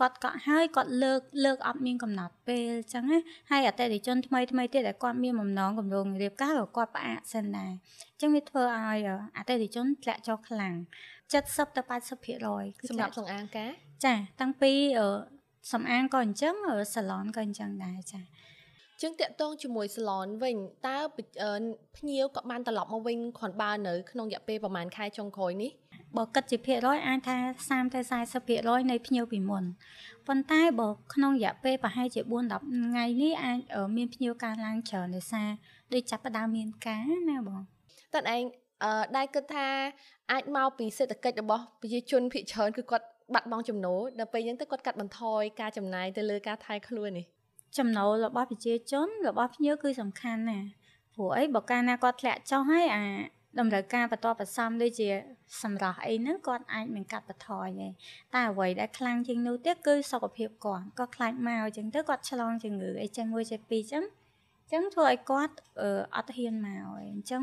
គាត់កក់ហើយគាត់លើកលើកអត់មានកំណត់ពេលអញ្ចឹងណាហើយអតិថិជនថ្មីថ្មីទៀតដែលគាត់មានបំណងកម្រងរៀបការក៏គាត់ផ្អាកសិនដែរអញ្ចឹងវាធ្វើឲ្យអតិថិជនធ្លាក់ចុះខ្លាំង70ទៅ80%សម្រាប់សំអាងការចាតាំងពីសំអាងក៏អញ្ចឹងសាឡនក៏អញ្ចឹងដែរចាជាងតាក់ទងជាមួយ salon វិញតើភ្ញៀវក៏បានត្រឡប់មកវិញគ្រាន់បើនៅក្នុងរយៈពេលប្រហែលខែចុងក្រោយនេះ បើគិតជាភាគរយអាចថា30ទៅ40%នៃភ្ញៀវពីមុនប៉ុន្តែបើក្នុងរយៈពេលប្រហែលជា4 10ថ្ងៃនេះអាចមានភ្ញៀវកើនឡើងច្រើនដោយសារដូចចាប់ផ្ដើមមានការណាបងតើឯងអឺដែលគិតថាអាចមកពីសេដ្ឋកិច្ចរបស់ប្រជាជនភាគច្រើនគឺគាត់បាត់បង់ចំណូលដល់ពេលអញ្ចឹងទៅគាត់កាត់បន្ថយការចំណាយទៅលើការថែខ្លួននេះចំណូលរបស់ប្រជាជនរបស់ភ្ញៀវគឺសំខាន់ណាស់ព្រោះអីបើកាលណាគាត់ធ្លាក់ចុះហើយអា តម្រូវការបន្តបន្សំដូចជាសម្រាប់អីហ្នឹងគាត់អាចមិនកាត់បន្ថយទេតែអ្វីដែលខ្លាំងជាងនោះទៀតគឺសុខភាពគាត់គាត់ខ្លាចមកអញ្ចឹងទៅគាត់ឆ្លងជំងឺអីចេះមួយចេះពីរអញ្ចឹងអញ្ចឹងធ្វើឲ្យគាត់អត់ហ៊ានមកអញ្ចឹង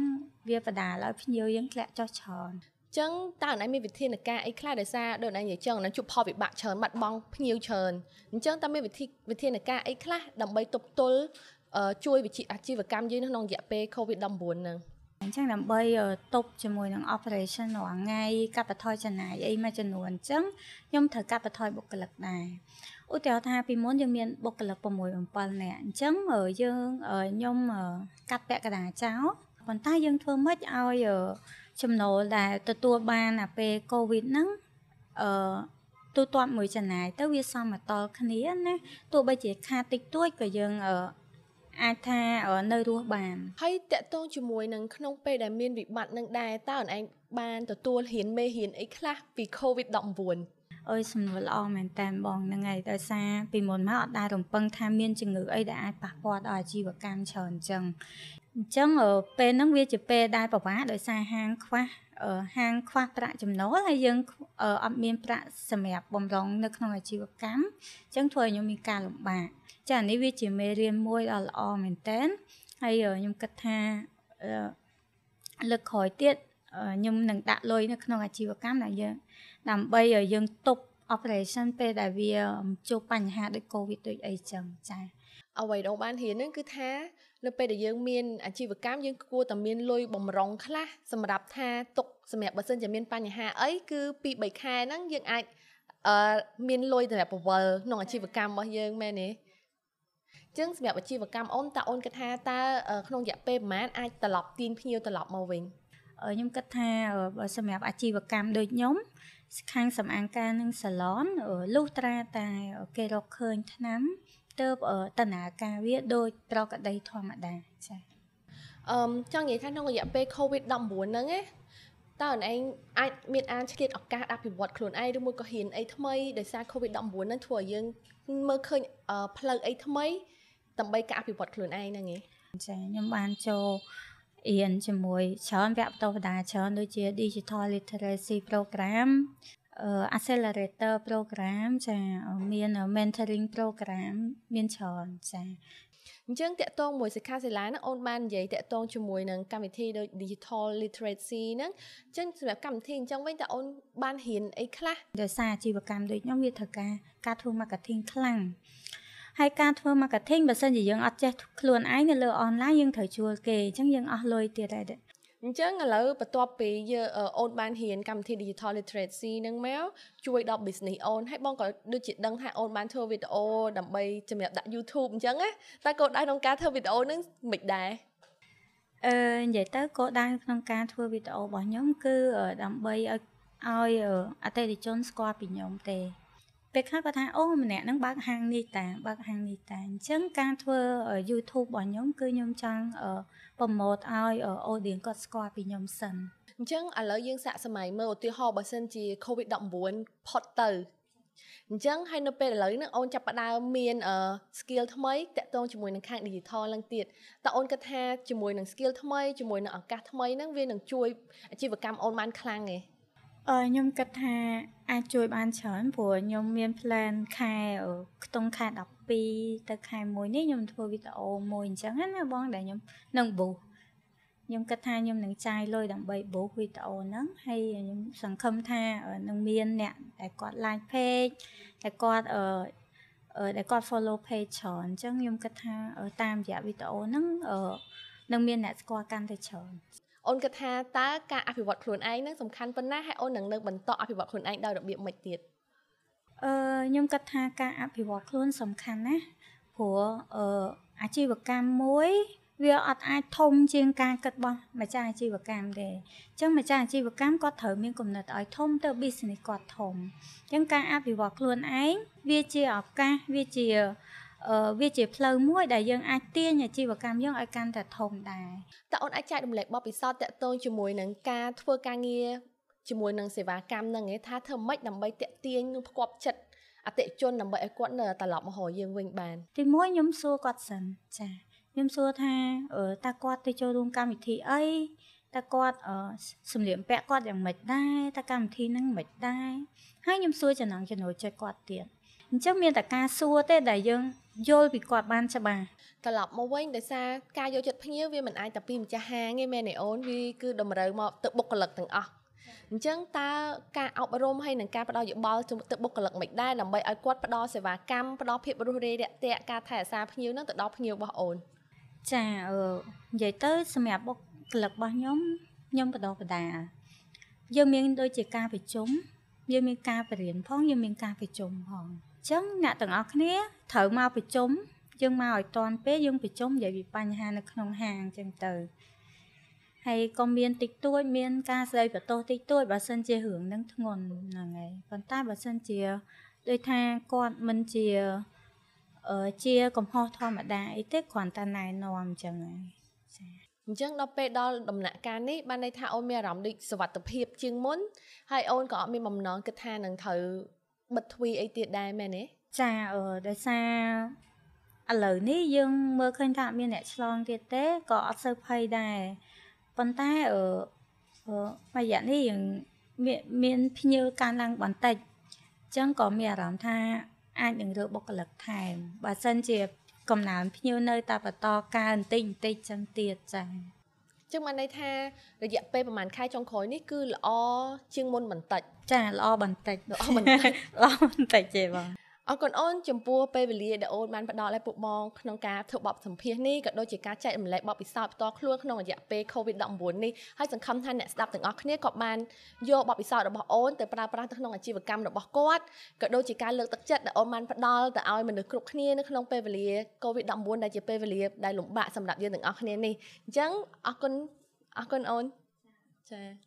វាបដាលឲ្យភ្ញៀវយើងធ្លាក់ចុះច្រើនចឹងតើអនឡាញមានវិធានការអីខ្លះដោយសារដូចអនឡាញនិយាយចឹងអនឡាញជួបផលវិបាកច្រើនបាត់បង់ភ្ញៀវច្រើនអញ្ចឹងតើមានវិធីវិធានការអីខ្លះដើម្បីទប់ទល់ជួយវិជាអាជីវកម្មយើងក្នុងរយៈពេល COVID-19 ហ្នឹង អញ្ចឹងដើម្បីទប់ជាមួយនឹង operation រាល់ថ្ងៃកាត់បន្ថយចំណាយអីមួយចំនួនអញ្ចឹងខ្ញុំត្រូវកាត់បន្ថយបុគ្គលិកដែរឧទាហរណ៍ថាពីមុនយើងមានបុគ្គលិក6 7នាក់អញ្ចឹងយើងខ្ញុំកាត់ពាក់កណ្ដាលចោលប៉ុន្តែយើងធ្វើម៉េចឲ្យចំណូលដែលទទួលបានអាពេលកូវីដហ្នឹងអឺទូទាត់មួយចំណាយទៅវាសមតលគ្នាណាទោះបីជាខាតតិចតួចក៏យើង អឺអាចថានៅរស់បានហើយតកតងជាមួយនឹងក្នុងពេលដែលមានវិបត្តិនឹងដែរតើអូនឯងបានទទួលហ៊ានមេហ៊ានអីខ្លះពី COVID-19 អើយសំណួរល្អមែនតើបងហ្នឹងហើយដោយសារពីមុនមកអត់ដែលរំពឹងថាមានជំងឺអីដែលអាចប៉ះពាល់ដល់អាជីវកម្មច្រើនអញ្ចឹងអញ្ចឹងពេលហ្នឹងវាជាពេលដែលប្រវាដោយសារហាងខ្វះ ហាងខ្វះប្រាក់ចំណូលហើយយើងអត់មានប្រាក់សម្រាប់បំរុងនៅក្នុងអាជីវកម្មអញ្ចឹងធ្វើឲ្យខ្ញុំមានការលំបាកចានេះវាជាមេរៀនមួយដ៏ល្អមែនតើហើយខ្ញុំគិតថាលើកក្រោយទៀតខ្ញុំនឹងដាក់លុយនៅក្នុងអាជីវកម្មដែលយើងដើម្បីឲ្យយើងទប់ operation ពេលដែលវាជួបបញ្ហាដូច covid ដូចអីចឹងចា អ្វីដែលបានរៀនហ្នឹងគឺថានៅពេលដែលយើងមានអាជីវកម្មយើងគួរតែមានលុយបំរុងខ្លះសម្រាប់ថាទុកសម្រាប់បើសិនជាមានបញ្ហាអីគឺពី3ខែហ្នឹងយើងអាចអឺមានលុយសម្រាប់បង្វិលក្នុងអាជីវកម្មរបស់យើងមែនទេចឹងសម្រាប់អាជីវកម្មអូនតើអូនគិតថាតើក្នុងរយៈពេលប្រហែលអាចត្រឡប់ទាញភ្ញៀវត្រឡប់មកវិញខ្ញុំគិតថាសម្រាប់អាជីវកម្មដូចខ្ញុំខាងសំអាងការនិងសាឡនលុះត្រាតែគេរកឃើញថ្នាំ ទៅតនាការវាដូចប្រកដីធម្មតាចាអឺចង់និយាយថាក្នុងរយៈពេល COVID-19 ហ្នឹងណាតើឯងអាចមានអានឆ្លៀតឱកាសអភិវឌ្ឍខ្លួនឯងឬមួយក៏ហ៊ានអីថ្មីដោយសារ COVID-19 ហ្នឹងធ្វើឲ្យយើងមើលឃើញផ្លូវអីថ្មីដើម្បីការអភិវឌ្ឍខ្លួនឯងហ្នឹងឯងចាខ្ញុំបានចូលរៀនជាមួយច្រើនវគ្គបន្តបណ្ដាច្រើនដូចជា Digital Literacy Program accelerator program ចាមាន mentoring program មានច្រើនចាអញ្ចឹងតកតងមួយសិក្ខាសាលាហ្នឹងអូនបាននិយាយតកតងជាមួយនឹងកម្មវិធីដូច digital literacy ហ្នឹងអញ្ចឹងសម្រាប់កម្មវិធីអញ្ចឹងវិញតើអូនបានរៀនអីខ្លះដោយសារអាជីវកម្មដូចខ្ញុំវាត្រូវការការធ្វើ marketing ខ្លាំងហើយការធ្វើ marketing បើសិនជាយើងអត់ចេះខ្លួនឯងនៅលើ online យើងត្រូវជួលគេអញ្ចឹងយើងអស់លុយទៀតហើយ អញ្ចឹងឥឡូវបន្ទាប់ពីយើងអូនបានរៀនកម្មវិធី digital literacy នឹងមកជួយដល់ business អូនហើយបងក៏ដូចជាដឹងថាអូនបានធ្វើវីដេអូដើម្បីសម្រាប់ដាក់ YouTube អញ្ចឹងណាតែកូនដៅក្នុងការធ្វើវីដេអូនឹងមិនដែរអឺនិយាយទៅគោលដៅក្នុងការធ្វើវីដេអូរបស់ខ្ញុំគឺដើម្បីឲ្យឲ្យអតិថិជនស្គាល់ពីខ្ញុំទេ ពេលខ្លះគាត់ថាអូម្នាក់ហ្នឹងបើកហាងនេះតាបើកហាងនេះតាអញ្ចឹងការធ្វើ YouTube របស់ខ្ញុំគឺខ្ញុំចង់ប្រម៉ូតឲ្យ audience គាត់ស្គាល់ពីខ្ញុំសិនអញ្ចឹងឥឡូវយើងសាកសម័យមើលឧទាហរណ៍បើសិនជា COVID-19 ផុតទៅអញ្ចឹងហើយនៅពេលឥឡូវហ្នឹងអូនចាប់ផ្ដើមមាន skill ថ្មីតាក់ទងជាមួយនឹងខាង digital ឡើងទៀតតើអូនគិតថាជាមួយនឹង skill ថ្មីជាមួយនឹងឱកាសថ្មីហ្នឹងវានឹងជួយអាជីវកម្មអូនបានខ្លាំងទេ អឺខ្ញុំគិតថាអាចជួយបានច្រើនព្រោះខ្ញុំមាន plan ខែខ្ទង់ខែ12ទៅខែ1នេះខ្ញុំធ្វើវីដេអូមួយអញ្ចឹងណាបងដែលខ្ញុំនឹង boost ខ្ញុំគិតថាខ្ញុំនឹងចាយលុយដើម្បី boost វីដេអូហ្នឹងហើយខ្ញុំសង្ឃឹមថានឹងមានអ្នកដែលគាត់ like page តែគាត់អឺអឺដែលគាត់ follow page ច្រើនអញ្ចឹងខ្ញុំគិតថាតាមរយៈវីដេអូហ្នឹងអឺនឹងមានអ្នកស្គាល់កាន់តែច្រើន អូនគិតថាតើការអភិវឌ្ឍខ្លួនឯងនឹងសំខាន់ប៉ុណ្ណាហើយអូននឹងនៅបន្តអភិវឌ្ឍខ្លួនឯងដោយរបៀបម៉េចទៀតអឺខ្ញុំគិតថាការអភិវឌ្ឍខ្លួនសំខាន់ណាព្រោះអឺអាជីវកម្មមួយវាអត់អាចធំជាងការគិតរបស់ម្ចាស់អាជីវកម្មទេអញ្ចឹងម្ចាស់អាជីវកម្មគាត់ត្រូវមានគំនិតឲ្យធំទៅ business គាត់ធំអញ្ចឹងការអភិវឌ្ឍខ្លួនឯងវាជាឱកាសវាជាអឺ វាជាផ្លូវមួយដែលយើងអាចទាញអាជីវកម្មយើងឲ្យកាន់តែធំដែរតើអូនអាចចែករំលែកបទពិសោធន៍តាក់ទងជាមួយនឹងការធ្វើការងារជាមួយនឹងសេវាកម្មហ្នឹងឯងថាធ្វើម៉េចដើម្បីតាក់ទាញនិងផ្គប់ចិត្តអតិជនដើម្បីឲ្យគាត់នៅត្រឡប់មកហៅយើងវិញបានទីមួយខ្ញុំសួរគាត់សិនចាខ្ញុំសួរថាតើគាត់ទៅចូលរួមកម្មវិធីអីតើគាត់សម្លៀកបំពាក់គាត់យ៉ាងម៉េចដែរតើកម្មវិធីហ្នឹងម៉េចដែរហើយខ្ញុំសួរចំណងចំណូលចិត្តគាត់ទៀតអញ្ចឹងមានតែការសួរទេដែលយើង យល់ពីគាត់បានច្បាស់ត្រឡប់មកវិញដោយសារការយកចិត្តភ្ញៀវវាមិនអាចតែពីម្ចាស់ហាងទេមែនទេអូនវាគឺតម្រូវមកទៅបុគ្គលិកទាំងអស់អញ្ចឹងតើការអប់រំហើយនឹងការផ្ដល់យោបល់ទៅបុគ្គលិកមិនដែរដើម្បីឲ្យគាត់ផ្ដល់សេវាកម្មផ្ដល់ភាពរួសរាយរាក់ទាក់ការថែរក្សាភ្ញៀវនឹងទៅដល់ភ្ញៀវរបស់អូនចាអឺនិយាយទៅសម្រាប់បុគ្គលិករបស់ខ្ញុំខ្ញុំបដបដាយើងមានដូចជាការប្រជុំយើងមានការបរៀនផងយើងមានការប្រជុំផងអញ្ចឹងអ្នកទាំងអស់គ្នាត្រូវមកប្រជុំយើងមកឲ្យតាន់ពេលយើងប្រជុំនិយាយពីបញ្ហានៅក្នុងហាងអញ្ចឹងទៅហើយក៏មានតិចតួចមានការស្ដីបន្ទោសតិចតួចបើសិនជារឿងនឹងធ្ងន់ហ្នឹងហើយប៉ុន្តែបើសិនជាដូចថាគាត់មិនជាជាកំហុសធម្មតាអីទេគ្រាន់តែណែនាំអញ្ចឹងហើយចាអញ្ចឹងដល់ពេលដល់ដំណាក់កាលនេះបានន័យថាអូនមានអារម្មណ៍ដូចសវត្ថភាពជាងមុនហើយអូនក៏អត់មានបំណងគិតថានឹងត្រូវ បិទទ្វីអីទៀតដែរមែនទេចាអឺដោយសារឥឡូវនេះយើងមើលឃើញថាអត់មានអ្នកឆ្លងទៀតទេក៏អត់សូវភ័យដែរប៉ុន្តែអឺអឺរយៈនេះយើងមានមានភ្ញៀវកើនឡើងបន្តិចអញ្ចឹងក៏មានអារម្មណ៍ថាអាចនឹងរើបុគ្គលិកថែមបើសិនជាកំណើនភ្ញៀវនៅតែបន្តកើនបន្តិចបន្តិចចឹងទៀតចា៎ ចឹងបានន័យថារយៈពេលប្រហែលខែចុងក្រោយនេះគឺល្អជាងមុនបន្តិចចាល្អបន្តិចល្អបន្តិចល្អបន្តិចទេបង អរគុណអូនចំពោះពេលវេលាដែលអូនបានផ្ដល់ឲ្យពួកបងក្នុងការធ្វើបបសម្ភាសនេះក៏ដូចជាការចែករំលែកបបពិសោធន៍ផ្ទាល់ខ្លួនក្នុងរយៈពេល COVID-19 នេះហើយសង្ឃឹមថាអ្នកស្ដាប់ទាំងអស់គ្នាក៏បានយកបបពិសោធន៍របស់អូនទៅប្រើប្រាស់ទៅក្នុងអាជីវកម្មរបស់គាត់ក៏ដូចជាការលើកទឹកចិត្តដែលអូនបានផ្ដល់ទៅឲ្យមនុស្សគ្រប់គ្នានៅក្នុងពេលវេលា COVID-19 ដែលជាពេលវេលាដែលលំបាកសម្រាប់យើងទាំងអស់គ្នានេះអញ្ចឹងអរគុណអរគុណអូនចា៎